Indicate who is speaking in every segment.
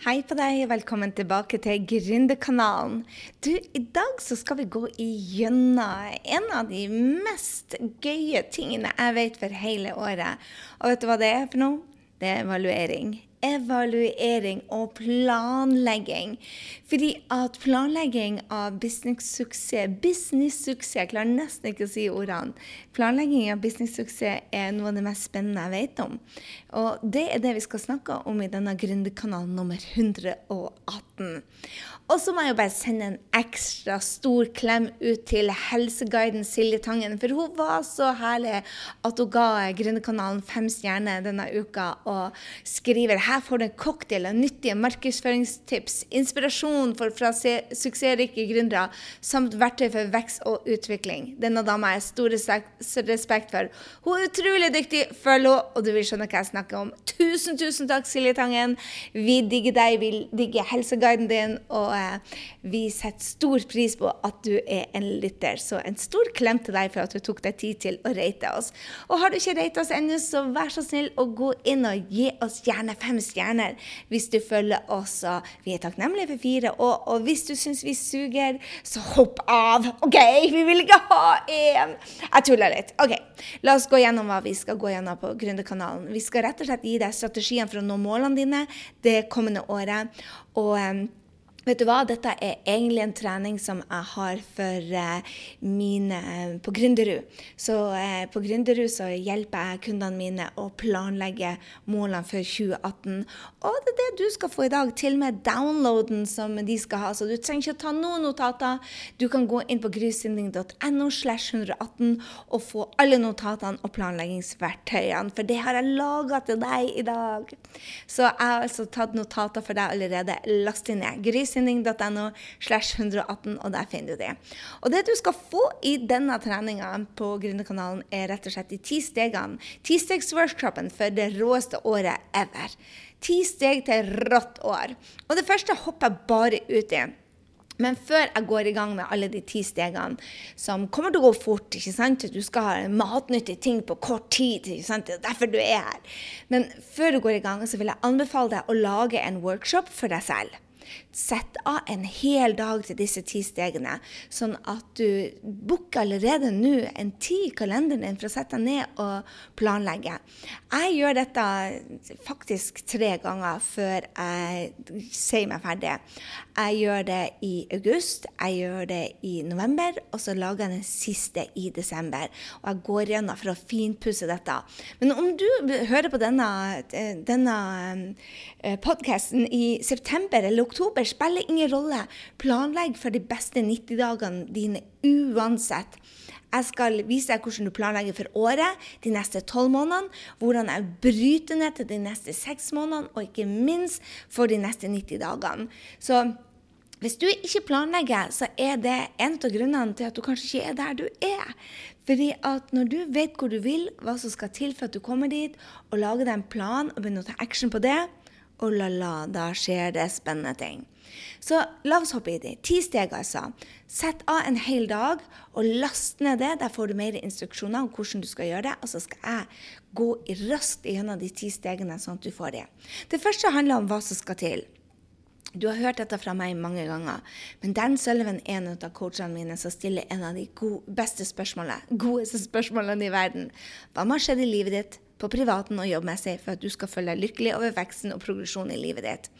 Speaker 1: Hei på deg, og velkommen tilbake til Gründerkanalen. Du, I dag så skal vi gå igjennom en av de mest gøye tingene jeg vet for hele året. Og vet du hva det er for noe? Det er evaluering evaluering og planlegging. Fordi at planlegging av business-suksess Business-suksess, jeg klarer nesten ikke å si ordene. Planlegging av business-suksess er noe av det mest spennende jeg vet om. Og det er det vi skal snakke om i denne gründerkanalen nummer 118. Og så må jeg jo bare sende en ekstra stor klem ut til helseguiden Silje Tangen. For hun var så herlig at hun ga Gründerkanalen fem stjerner denne uka og skriver her får du en cocktail av nyttige markedsføringstips, inspirasjon fra suksessrike gründere samt verktøy for vekst og utvikling. Denne dama har jeg stor respekt for. Hun er utrolig dyktig. Følg henne, og du vil skjønne hva jeg snakker om. Tusen, tusen takk, Silje Tangen. Vi digger deg, vi digger helseguiden din. og vi setter stor pris på at du er en lytter. Så en stor klem til deg for at du tok deg tid til å rate oss. Og har du ikke rate oss ennå, så vær så snill å gå inn og gi oss gjerne fem stjerner hvis du følger oss. Og vi er takknemlige for fire. Og, og hvis du syns vi suger, så hopp av. OK, vi vil ikke ha én. Jeg tuller litt. OK, la oss gå gjennom hva vi skal gå gjennom på Gründerkanalen. Vi skal rett og slett gi deg strategiene for å nå målene dine det kommende året. Og um, Vet du hva, dette er egentlig en trening som jeg har for uh, mine uh, på Gründerud. Så uh, på Gründerud så hjelper jeg kundene mine å planlegge målene for 2018. Og det er det du skal få i dag, til og med downloaden som de skal ha. Så du trenger ikke å ta noen notater. Du kan gå inn på grysynding.no slash 118 og få alle notatene og planleggingsverktøyene, for det har jeg laga til deg i dag. Så jeg har altså tatt notater for deg allerede. Last inn ned. Grys sending.no slash 118, og der finner du det. Og det du skal få i denne treninga på Gründerkanalen, er rett og slett de ti stegene. Tistegsworkshopen for det råeste året ever. Ti steg til rått år. Og det første hopper jeg bare ut i. Men før jeg går i gang med alle de ti stegene, som kommer til å gå fort ikke sant? Du skal ha matnyttige ting på kort tid. ikke sant? Det er derfor du er her. Men før du går i gang, så vil jeg anbefale deg å lage en workshop for deg selv. Sett av en hel dag til disse ti stegene, sånn at du booker allerede nå en tid i kalenderen din for å sette deg ned og planlegge. Jeg gjør dette faktisk tre ganger før jeg sier meg ferdig. Jeg gjør det i august, jeg gjør det i november, og så lager jeg den siste i desember. Og jeg går gjennom for å finpusse dette. Men om du hører på denne, denne eh, podkasten i september eller oktober, oktober spiller ingen rolle. Planlegg for de beste 90-dagene dine uansett. Jeg skal vise deg hvordan du planlegger for året, de neste tolv månedene. Hvordan jeg bryter ned til de neste seks månedene, og ikke minst for de neste 90 dagene. Så hvis du ikke planlegger, så er det en av grunnene til at du kanskje ikke er der du er. Fordi at når du vet hvor du vil, hva som skal til for at du kommer dit, og lager deg en plan og begynner å ta action på det, og la-la, da skjer det spennende ting. Så la oss hoppe i det. Ti steg, altså. Sett av en hel dag og last ned det. Der får du mer instruksjoner om hvordan du skal gjøre det. Og så skal jeg gå raskt gjennom de ti stegene, sånn at du får det. Det første handler om hva som skal til. Du har hørt dette fra meg mange ganger, men Dan Sullivan er en av coachene mine som stiller en av de gode, beste spørsmålene, godeste spørsmålene i verden. Hva har skjedd i livet ditt? På privaten og jobbmessig for at du skal føle deg lykkelig over veksten og progresjonen i livet ditt.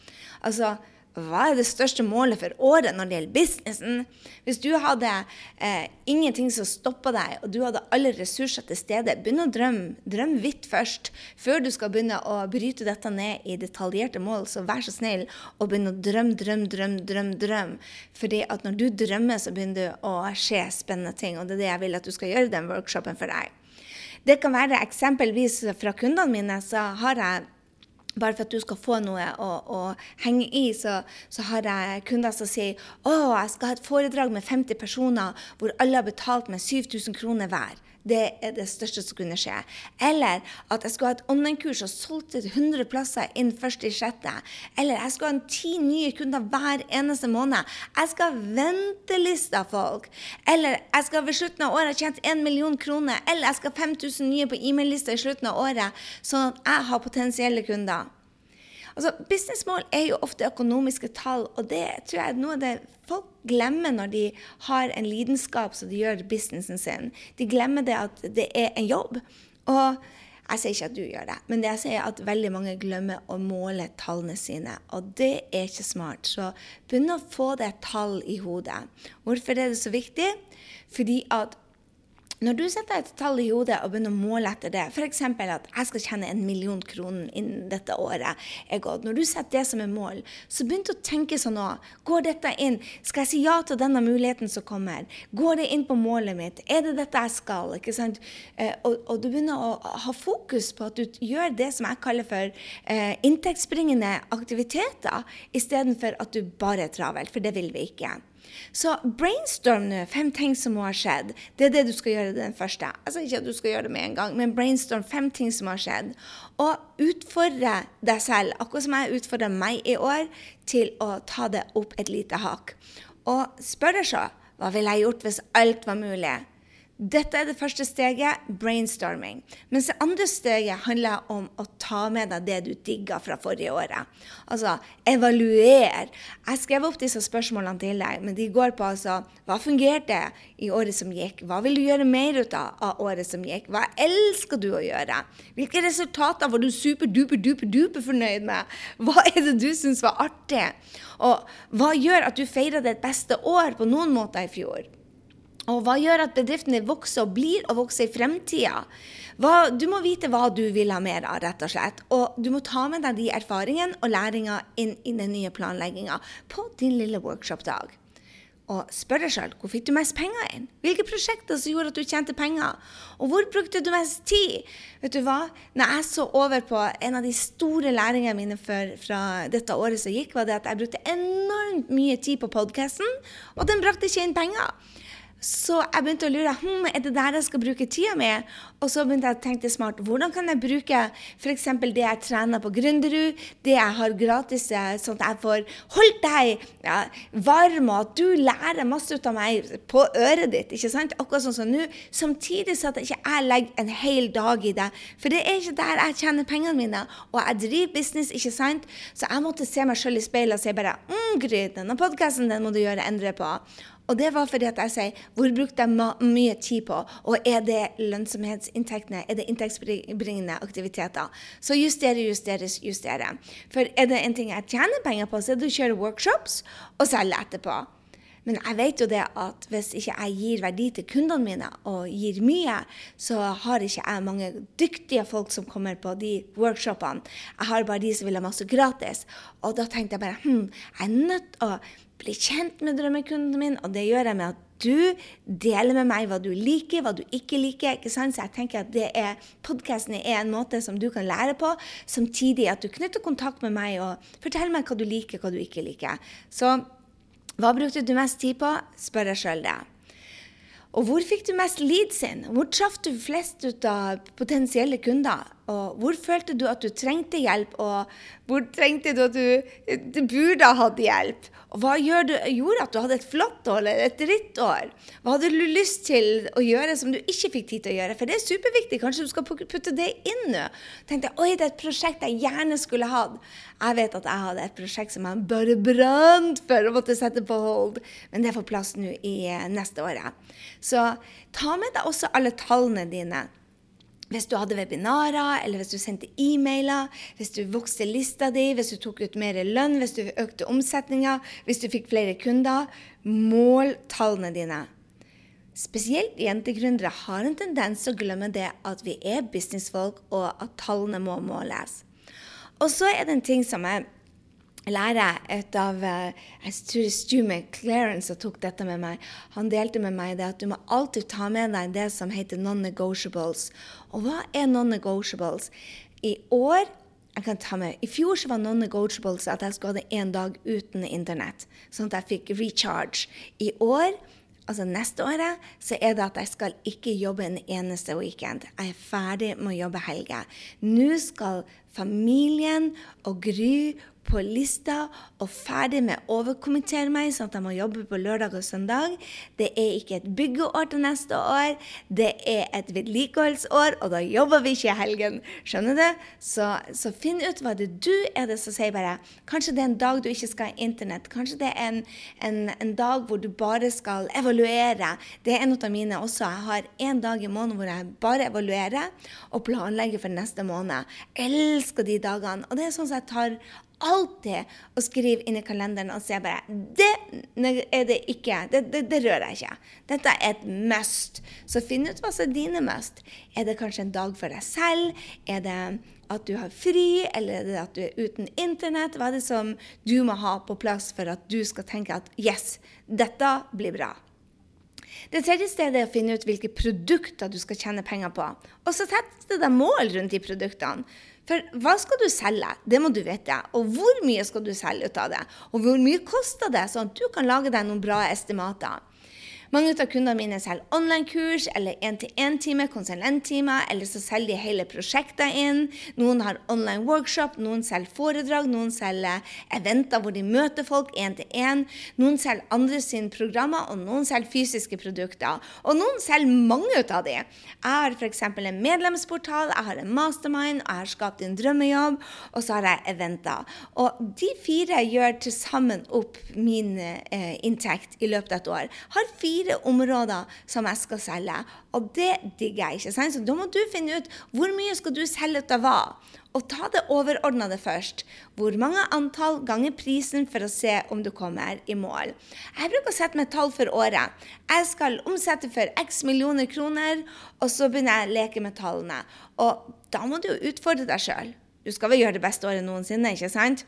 Speaker 1: Altså, hva er det største målet for året når det gjelder businessen? Hvis du hadde eh, ingenting som stoppa deg, og du hadde alle ressurser til stede, begynn å drømme. Drøm vidt først, før du skal begynne å bryte dette ned i detaljerte mål. Så vær så snill og begynn å drømme, drømme, drømme, drømme. Drøm. Fordi at når du drømmer, så begynner du å skje spennende ting. Og det er det jeg vil at du skal gjøre i den workshopen for deg. Det kan være eksempelvis fra kundene mine, så har jeg bare for at du skal få noe å, å henge i, så, så, har jeg kunder som sier å, jeg skal ha et foredrag med 50 personer hvor alle har betalt med 7000 kroner hver. Det er det største som kunne skje. Eller at jeg skulle ha et online-kurs og solgt 100 plasser inn først i sjette. Eller jeg skulle ha ti nye kunder hver eneste måned. Jeg skal ha av folk. Eller jeg skal ved slutten av året ha tjent 1 million kroner. Eller jeg skal ha 5000 nye på e-mail-lista i slutten av året, sånn at jeg har potensielle kunder. Altså, Businessmål er jo ofte økonomiske tall, og det tror jeg er noe av det folk glemmer når de har en lidenskap som de gjør businessen sin. De glemmer det at det er en jobb. Og jeg sier ikke at du gjør det, men det jeg sier er at veldig mange glemmer å måle tallene sine. Og det er ikke smart. Så begynn å få det tall i hodet. Hvorfor er det så viktig? Fordi at når du setter et tall i hodet og begynner å måle etter det, f.eks. at jeg skal tjene en million kroner innen dette året er gått, når du setter det som et mål, så begynn å tenke sånn òg. Går dette inn? Skal jeg si ja til denne muligheten som kommer? Går det inn på målet mitt? Er det dette jeg skal? Ikke sant? Eh, og, og, du begynner å ha fokus på at du gjør det som jeg kaller for eh, inntektsbringende aktiviteter, istedenfor at du bare er travelt, for det vil vi ikke. Så brainstorm nå fem ting som må ha skjedd. Det er det du skal gjøre den første. Altså ikke at du skal gjøre det med en gang, men brainstorm fem ting som har skjedd. Og utfordre deg selv, akkurat som jeg utfordrer meg i år, til å ta det opp et lite hakk. Og spør deg så hva ville jeg gjort hvis alt var mulig? Dette er det første steget, brainstorming. Mens det andre steget handler om å ta med deg det du digga fra forrige året. Altså evaluer. Jeg skrev opp disse spørsmålene til deg, men de går på altså hva fungerte i året som gikk? Hva vil du gjøre mer ut av året som gikk? Hva elsker du å gjøre? Hvilke resultater var du super-duper-duper-duper fornøyd med? Hva er det du syns var artig? Og hva gjør at du feirer ditt beste år på noen måter i fjor? Og hva gjør at bedriftene vokser og blir og vokser i fremtida? Du må vite hva du vil ha mer av, rett og slett. Og du må ta med deg de erfaringene og læringa inn i den nye planlegginga på din lille workshop-dag. Og spør deg sjøl hvor fikk du mest penger inn? Hvilke prosjekter som gjorde at du tjente penger? Og hvor brukte du mest tid? Vet du hva? Når jeg så over på en av de store læringene mine for, fra dette året som gikk, var det at jeg brukte enormt mye tid på podkasten, og den brakte ikke inn penger. Så jeg begynte å lure hm, er det der jeg skal bruke tida mi. Og så begynte jeg å tenke smart. Hvordan kan jeg bruke f.eks. det jeg trener på Gründerud, det jeg har gratis, eh, sånn at jeg får holdt deg ja, varm, og at du lærer masse ut av meg på øret ditt. ikke sant? Akkurat sånn som nå. Samtidig så at jeg ikke legger en hel dag i det. For det er ikke der jeg tjener pengene mine. Og jeg driver business, ikke sant? Så jeg måtte se meg sjøl i speilet og si bare mm, Gry, denne podkasten den må du gjøre endre på. Og det var fordi at jeg sier hvor brukte jeg mye tid på, og er det lønnsomhetsinntektene, er det inntektsbringende aktiviteter? Så justere, justere, justere. For er det en ting jeg tjener penger på, så er det å kjøre workshops og selge etterpå. Men jeg vet jo det at hvis ikke jeg gir verdi til kundene mine, og gir mye, så har ikke jeg mange dyktige folk som kommer på de workshopene. Jeg har bare de som vil ha masse gratis. Og da tenkte jeg bare hm, jeg er nødt til å bli kjent med drømmekunden min, og det gjør jeg med at du deler med meg hva du liker, hva du ikke liker. ikke sant? Så jeg tenker at det Podkasten er en måte som du kan lære på, samtidig at du knytter kontakt med meg og forteller meg hva du liker, hva du ikke liker. Så hva brukte du mest tid på? Spør deg sjøl det. Og hvor fikk du mest leads inn? Hvor traff du flest ut av potensielle kunder? Og hvor følte du at du trengte hjelp, og hvor trengte du at du, du burde ha hatt hjelp? Og hva du, gjorde at du hadde et flott år eller et drittår? Hva hadde du lyst til å gjøre som du ikke fikk tid til å gjøre? For det er superviktig. Kanskje du skal putte det inn nå. Tenkte jeg oi, det er et prosjekt jeg gjerne skulle hatt. Jeg vet at jeg hadde et prosjekt som jeg bare brant for å måtte sette på hold. Men det får plass nå i neste året. Så ta med deg også alle tallene dine hvis du hadde webinarer, eller hvis du sendte e-mailer, hvis du vokste lista di, hvis du tok ut mer lønn, hvis du økte omsetninga, hvis du fikk flere kunder Mål tallene dine. Spesielt jentegründere har en tendens til å glemme det at vi er businessfolk, og at tallene må måles. Og så er det en ting som er lærer et av eh, jeg tror Stu McLaren som tok dette med meg. Han delte med meg det at du må alltid ta med deg det som heter non-negotiables. Og hva er non-negotiables? I år jeg kan ta med, I fjor så var non-negotiables at jeg skulle ha det en dag uten internett, sånn at jeg fikk recharge. I år altså neste året, så er det at jeg skal ikke jobbe en eneste weekend. Jeg er ferdig med å jobbe helger. Nå skal familien og Gry på lista og ferdig med å overkommentere meg, sånn at jeg må jobbe på lørdag og søndag. Det er ikke et byggeår til neste år, det er et vedlikeholdsår, og da jobber vi ikke i helgen. Skjønner du? Så, så, finn ut hva det du er det som sier bare Kanskje det er en dag du ikke skal ha internett. Kanskje det er en, en, en dag hvor du bare skal evaluere. Det er en av mine også. Jeg har en dag i måneden hvor jeg bare evaluerer og planlegger for neste måned. Jeg elsker de dagene. Og det er sånn at jeg tar alltid og skriver inn i kalenderen og ser bare Det er det ikke. Det, det, det, rører jeg ikke. Dette er et must. Så finn ut hva som er dine must. Er det kanskje en dag for deg selv? Er det at du har fri, eller er det at du er uten internett? Hva er det som du må ha på plass for at du skal tenke at yes, dette blir bra? Det tredje stedet er å finne ut hvilke produkter du skal tjene penger på. Og så sette deg mål rundt de produktene. For hva skal du selge? Det må du vite. Og hvor mye skal du selge ut av det? Og hvor mye koster det, sånn at du kan lage deg noen bra estimater. Mange av kundene mine selger online-kurs eller én-til-én-time, konsulenttimer, eller så selger de hele prosjekter inn. Noen har online workshop, noen selger foredrag, noen selger eventer hvor de møter folk én-til-én. Noen selger andre sine programmer, og noen selger fysiske produkter. Og noen selger mange av de. Jeg har f.eks. en medlemsportal, jeg har en mastermind, jeg har skapt en drømmejobb, og så har jeg eventer. Og de fire gjør til sammen opp min eh, inntekt i løpet av et år. Har fire fire områder som jeg skal selge. Og det digger jeg ikke. Så da må du finne ut hvor mye skal du selge ut av hva. Og ta det overordnede først. Hvor mange antall ganger prisen for å se om du kommer i mål. Jeg bruker å sette meg tall for året. Jeg skal omsette for x millioner kroner, og så begynner jeg å leke med tallene. Og da må du jo utfordre deg sjøl. Du skal vel gjøre det beste året noensinne, ikke sant?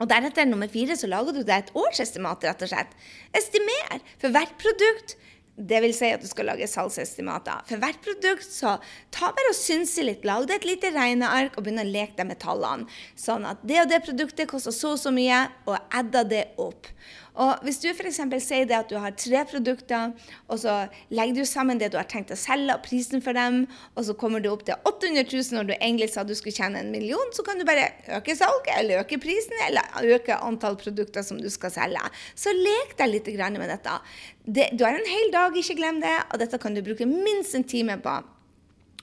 Speaker 1: Og deretter, nummer fire, så lager du deg et årsestimat, rett og slett. Estimer for hvert produkt. Det vil si at du skal lage salgsestimater. For hvert produkt, så ta bare og synse litt. Lag deg et lite regneark og begynn å leke deg med tallene. Sånn at det og det produktet koster så og så mye, og adda det opp. Og Hvis du f.eks. sier det at du har tre produkter, og så legger du sammen det du har tenkt å selge, og prisen for dem, og så kommer du opp til 800 000 når du egentlig sa du skulle tjene en million, så kan du bare øke salget, eller øke prisen, eller øke antall produkter som du skal selge. Så lek deg litt med dette. Det, du har en hel dag, ikke glem det, og dette kan du bruke minst en time på.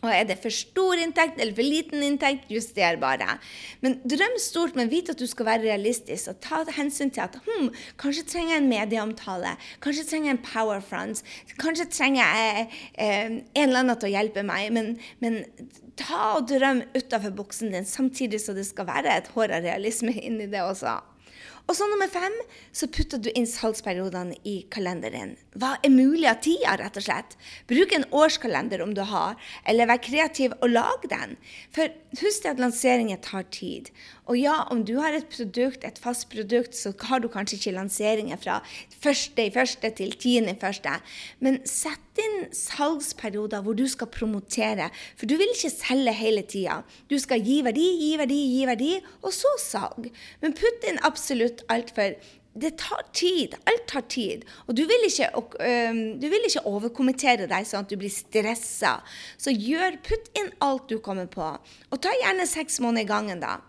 Speaker 1: Og er det for stor inntekt eller for liten inntekt, juster bare. Men drøm stort, men vit at du skal være realistisk og ta hensyn til at hm, kanskje trenger jeg en medieomtale, kanskje trenger jeg en power front, kanskje trenger jeg eh, en eller annen til å hjelpe meg. Men, men ta og drøm utafor buksen din, samtidig så det skal være et hår av realisme inni det også. Og så nummer fem, så putter du inn salgsperiodene i kalenderen. Hva er mulig av tida, rett og slett? Bruk en årskalender om du har, eller vær kreativ og lag den. For husk at lanseringer tar tid. Og ja, om du har et produkt, et fast produkt, så har du kanskje ikke lanseringer fra første i første til tiende i første. Men sett inn salgsperioder hvor du skal promotere. For du vil ikke selge hele tida. Du skal gi verdi, gi verdi, gi verdi, og så salg. Men putt inn absolutt alt for det tar tid. Alt tar tid. Og du vil ikke, du vil ikke overkommentere deg sånn at du blir stressa. Så gjør, putt inn alt du kommer på. Og ta gjerne seks måneder i gangen, da.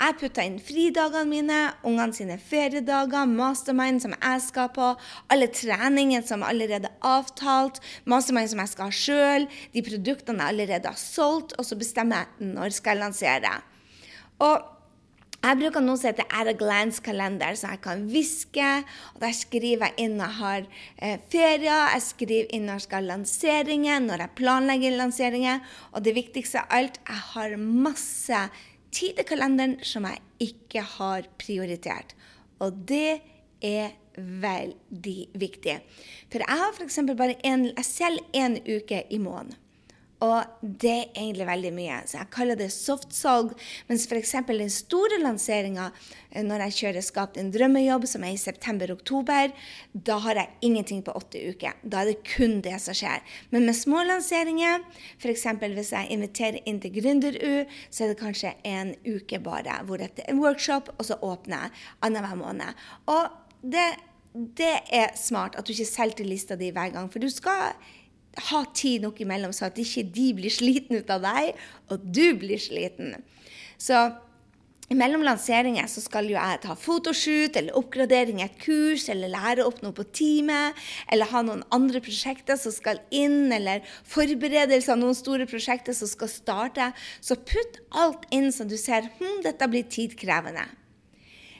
Speaker 1: Jeg putta inn fridagene mine, ungene sine feriedager, mastermind som jeg skal på, alle treningene som er allerede avtalt, mastermind som jeg skal ha sjøl, de produktene jeg allerede har solgt, og så bestemmer jeg når skal jeg lansere. Og jeg bruker noe som heter At a Glance-kalender, så jeg kan hviske. og Der skriver jeg inn når jeg har eh, ferier, jeg skriver inn når jeg skal ha lanseringer, når jeg planlegger lanseringer. Og det viktigste av alt, jeg har masse tid i kalenderen som jeg ikke har prioritert. Og det er veldig viktig. For jeg har f.eks. bare en, jeg selger én uke i måneden. Og det er egentlig veldig mye. Så jeg kaller det softsalg. Mens f.eks. den store lanseringa eh, når jeg kjører Skap din drømmejobb, som er i september-oktober, da har jeg ingenting på åtte uker. Da er det kun det som skjer. Men med små lanseringer, f.eks. hvis jeg inviterer inn til Gründer-U, så er det kanskje en uke bare, hvor det er en workshop, og så åpner jeg annenhver måned. Og det, det er smart at du ikke selger til lista di hver gang, for du skal ha tid nok imellom, så at ikke de blir sliten ut av deg, og du blir sliten. Så mellom lanseringer så skal jo jeg ta fotoshoot eller oppgradering i et kurs eller lære opp noe på teamet, eller ha noen andre prosjekter som skal inn, eller forberedelse av noen store prosjekter som skal starte. Så putt alt inn så du ser hm, dette blir tidkrevende.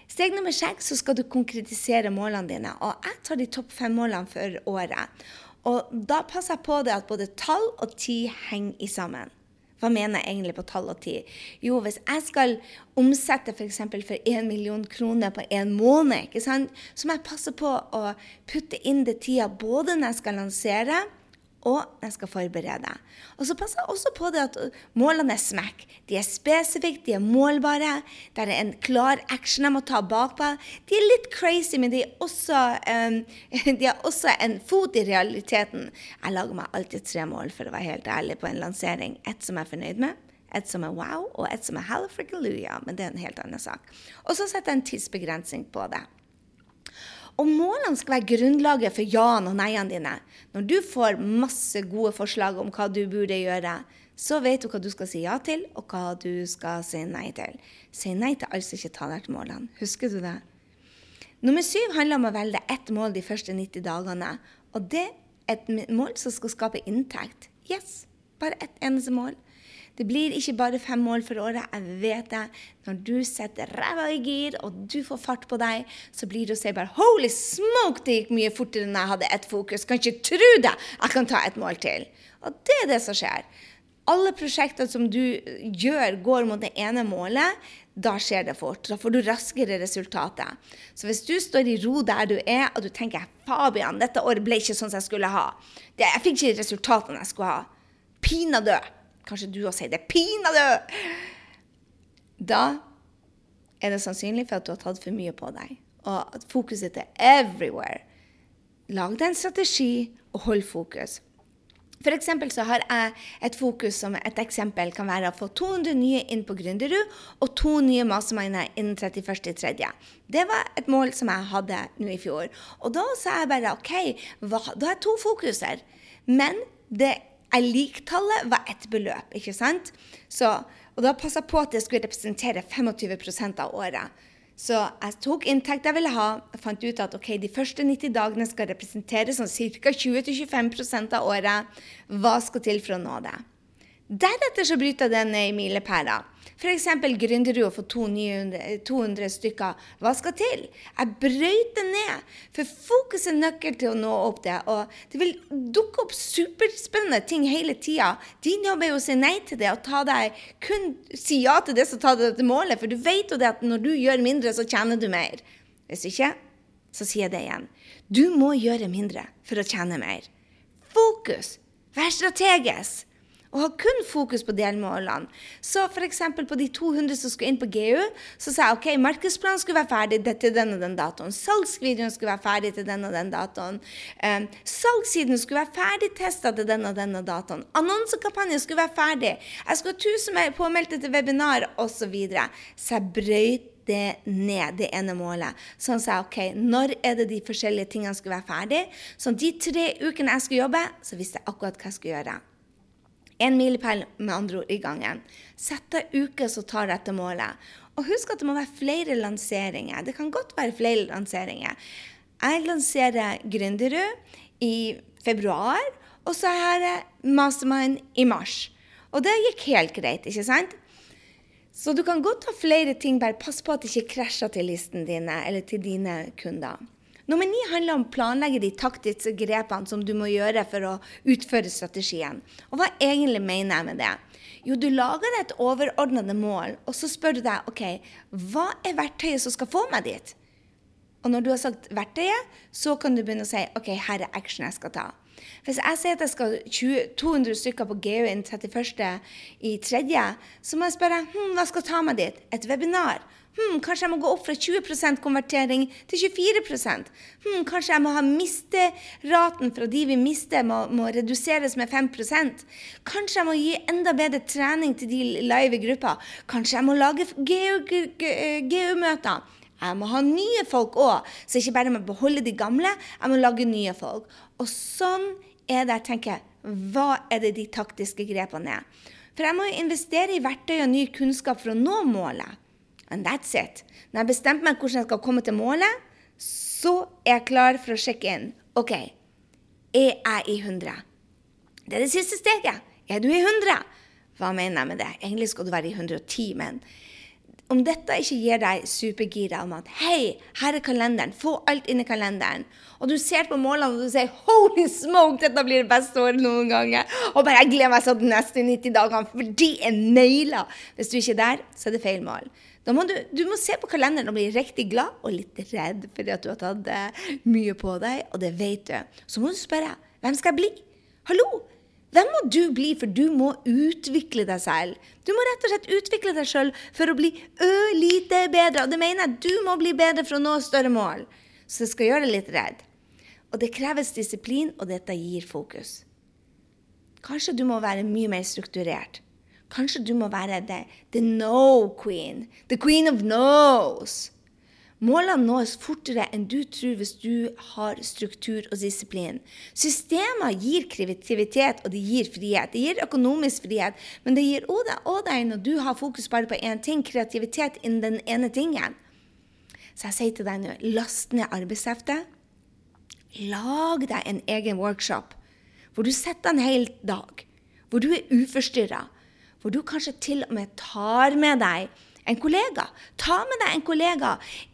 Speaker 1: Steg nummer seks så skal du konkretisere målene dine. Og jeg tar de topp fem målene for året. Og da passer jeg på det at både tall og tid henger sammen. Hva mener jeg egentlig på tall og tid? Jo, hvis jeg skal omsette f.eks. for 1 million kroner på en måned, så må jeg passe på å putte inn det tida både når jeg skal lansere, og jeg skal forberede. Og så passer jeg også på det at målene er smekk. De er spesifikke, de er målbare. Det er en klar action jeg må ta bakpå. De er litt crazy, men de er, også, um, de er også en fot i realiteten. Jeg lager meg alltid tre mål, for å være helt ærlig, på en lansering. Et som jeg er fornøyd med. Et som er wow, og et som er hallelujah. Men det er en helt annen sak. Og så setter jeg en tidsbegrensning på det. Og målene skal være grunnlaget for ja-ene og nei-ene dine. Når du får masse gode forslag om hva du burde gjøre, så vet du hva du skal si ja til, og hva du skal si nei til. Si nei til alt som ikke taler til målene. Husker du det? Nummer syv handler om å velge ett mål de første 90 dagene. Og det er et mål som skal skape inntekt. Yes, bare ett eneste mål. Det blir ikke bare fem mål for året. Jeg vet det. Når du setter ræva i gir, og du får fart på deg, så blir det å si bare Holy smoke, det gikk mye fortere enn jeg hadde ett fokus. Kan ikke tro det! Jeg kan ta et mål til. Og det er det som skjer. Alle prosjekter som du gjør, går mot det ene målet. Da skjer det fort. Da får du raskere resultater. Så hvis du står i ro der du er, og du tenker Fabian, dette året ble ikke sånn som jeg skulle ha. jeg fikk ikke resultatene jeg skulle ha. Pinadø. Kanskje du også sier det. Pinadø! Da er det sannsynlig for at du har tatt for mye på deg, og at fokuset er everywhere. Lag deg en strategi, og hold fokus. For eksempel så har jeg et fokus som et eksempel kan være å få 200 nye inn på Gründerud og to nye masterminder innen 31.3. Det var et mål som jeg hadde nå i fjor. Og da sa jeg bare OK, hva, da har jeg to fokuser. Men det jeg lik-tallet var ett beløp, ikke sant? Så, og da passa jeg på at det skulle representere 25% av året. Så jeg tok inntekt jeg ville ha, og fant ut at okay, de første 90 dagene skal representere sånn ca. 20-25% av året. Hva skal til for å nå det? Deretter så bryter jeg det ned i milepæler. F.eks. Gründerud å få 200, 200 stykker. Hva skal til? Jeg brøyter ned. For fokus er nøkkel til å nå opp det. Og det vil dukke opp superspennende ting hele tida. Din jobb er jo å si nei til det og ta deg, kun si ja til det som tar deg til målet. For du vet jo det at når du gjør mindre, så tjener du mer. Hvis ikke, så sier jeg det igjen. Du må gjøre mindre for å tjene mer. Fokus. Vær strategisk og ha kun fokus på delmålene. Så f.eks. på de 200 som skulle inn på GU, så sa jeg ok, markedsplanen skulle være ferdig til den og den datoen. Salgsvideoen skulle være ferdig til den og den datoen. Um, salgssiden skulle være ferdig testa til den og den datoen. Annonsekampanjen skulle være ferdig. Jeg skulle ha 1000 påmeldte til webinar osv. Så, videre. så jeg brøyt det ned, det ene målet. Sånn sa jeg OK, når er det de forskjellige tingene skulle være ferdig? Så de tre ukene jeg skulle jobbe, så visste jeg akkurat hva jeg skulle gjøre. En milepæl med andre ord i gangen. Sett deg uker som tar dette målet. Og husk at det må være flere lanseringer. Det kan godt være flere lanseringer. Jeg lanserer Gründerud i februar, og så har jeg Mastermind i mars. Og det gikk helt greit, ikke sant? Så du kan godt ha flere ting, bare pass på at det ikke krasjer til listen dine eller til dine kunder. Nummer ni handler om å planlegge de taktiske grepene som du må gjøre for å utføre strategien. Og hva egentlig mener jeg med det? Jo, du lager deg et overordnede mål, og så spør du deg OK, hva er verktøyet som skal få meg dit? Og når du har sagt verktøyet, så kan du begynne å si OK, her er action jeg skal ta. Hvis jeg sier at jeg skal 20, 200 stykker på GU innen 31. i tredje, så må jeg spørre hm, hva skal ta meg dit? Et webinar? Hm, kanskje jeg må gå opp fra 20% konvertering til 24 hm, Kanskje jeg må ha misteraten fra de vi mister, må, må reduseres med 5% Kanskje jeg må gi enda bedre trening til de live grupper. Kanskje jeg må lage GU-møter. Jeg må ha nye folk òg, så ikke bare må beholde de gamle. Jeg må lage nye folk. Og sånn er det jeg tenker Hva er det de taktiske grepene er? For jeg må jo investere i verktøy og ny kunnskap for å nå målet. And that's it. Når jeg bestemte meg hvordan jeg skal komme til målet, så er jeg klar for å sjekke inn. OK, er jeg i 100? Det er det siste steget. Er du i 100? Hva mener jeg med det? Egentlig skal du være i 110, men om dette ikke gir deg supergira om at hei, her er kalenderen, få alt inn i kalenderen, og du ser på målene og du sier holy smoke, dette blir det beste året noen ganger, og bare jeg gleder meg sånn de neste 90 dagene, for de er naila. Hvis du ikke er der, så er det feil mål. Må du, du må se på kalenderen og bli riktig glad og litt redd fordi at du har tatt uh, mye på deg, og det vet du. Så må du spørre hvem skal jeg bli? Hallo! Hvem må du bli, for du må utvikle deg selv? Du må rett og slett utvikle deg selv for å bli ørlite bedre. Og det mener jeg du må bli bedre for å nå større mål. Så det skal gjøre deg litt redd. Og det kreves disiplin, og dette gir fokus. Kanskje du må være mye mer strukturert. Kanskje du må være the, the no queen. The queen of knows. Målene nås fortere enn du tror hvis du har struktur og disiplin. Systemer gir kreativitet, og det gir frihet. Det gir økonomisk frihet, men det gir òg deg når du har fokus bare på én ting, kreativitet innen den ene tingen. Så jeg sier til deg nå, last ned arbeidsheftet. Lag deg en egen workshop hvor du setter en hel dag. Hvor du er uforstyrra. Hvor du kanskje til og med tar med deg en kollega. Ta med deg en kollega,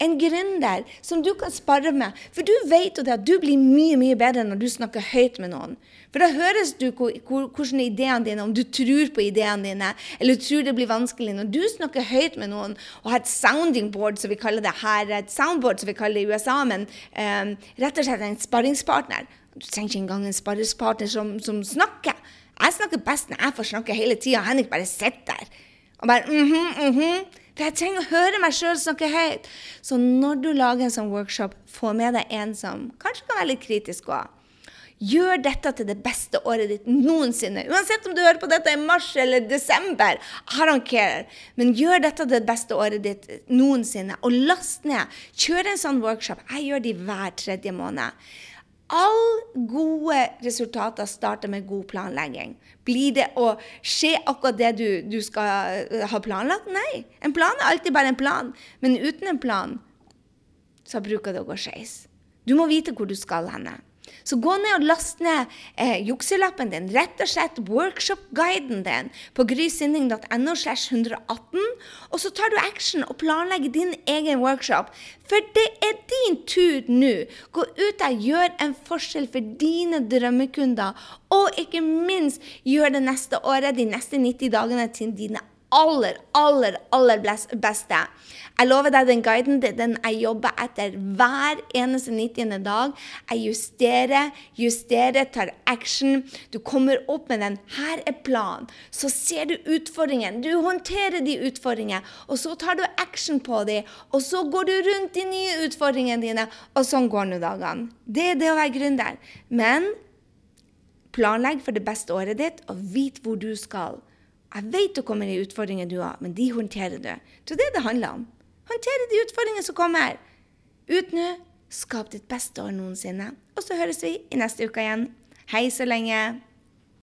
Speaker 1: en gründer, som du kan spare med. For du vet jo det at du blir mye mye bedre når du snakker høyt med noen. For da høres du hvordan ideene dine, om du tror på ideene dine, eller tror det blir vanskelig. Når du snakker høyt med noen og har et sounding board, som vi kaller det her, et soundboard som vi kaller det i USA, men um, rett og slett en sparringspartner. Du trenger ikke engang en sparringspartner som, som snakker. Jeg snakker best når jeg får snakke hele tida. Henrik bare sitter der og bare mm -hmm, mm -hmm. For jeg trenger å høre meg sjøl snakke høyt. Så når du lager en sånn workshop, få med deg en som kanskje kan være litt kritisk òg. Gjør dette til det beste året ditt noensinne. Uansett om du hører på dette i mars eller desember. I don't care. Men gjør dette til det beste året ditt noensinne. Og last ned. Kjør en sånn workshop. Jeg gjør de hver tredje måned. Alle gode resultater starter med god planlegging. Blir det å skje akkurat det du, du, skal eh, ha planlagt? Nei. En plan er alltid bare en plan. Men uten en plan så bruker det å gå skeis. Du må vite hvor du skal henne. Så gå ned og last ned eh, jukselappen din, rett og slett workshop-guiden din på grysynding.no slash 118, og så tar du action og planlegger din egen workshop. For det er din tur nå. Gå ut der, gjør en forskjell for dine drømmekunder, og ikke minst gjør det neste året, de neste 90 dagene, til dine aller, aller, aller beste. Jeg lover deg den guiden den jeg jobber etter hver eneste 90. dag. Jeg justerer, justerer, tar action. Du kommer opp med den. Her er planen. Så ser du utfordringen. Du håndterer de utfordringene. Og så tar du action på dem. Og så går du rundt de nye utfordringene dine. Og sånn går nå dagene. Det er det å være gründer. Men planlegg for det beste året ditt, og vit hvor du skal. Jeg vet det kommer i utfordringer du har, men de håndterer du. Det er det det handler om. Håndtere de utfordringene som kommer. Ut nå. Skap ditt beste år noensinne. Og så høres vi i neste uke igjen. Hei så lenge.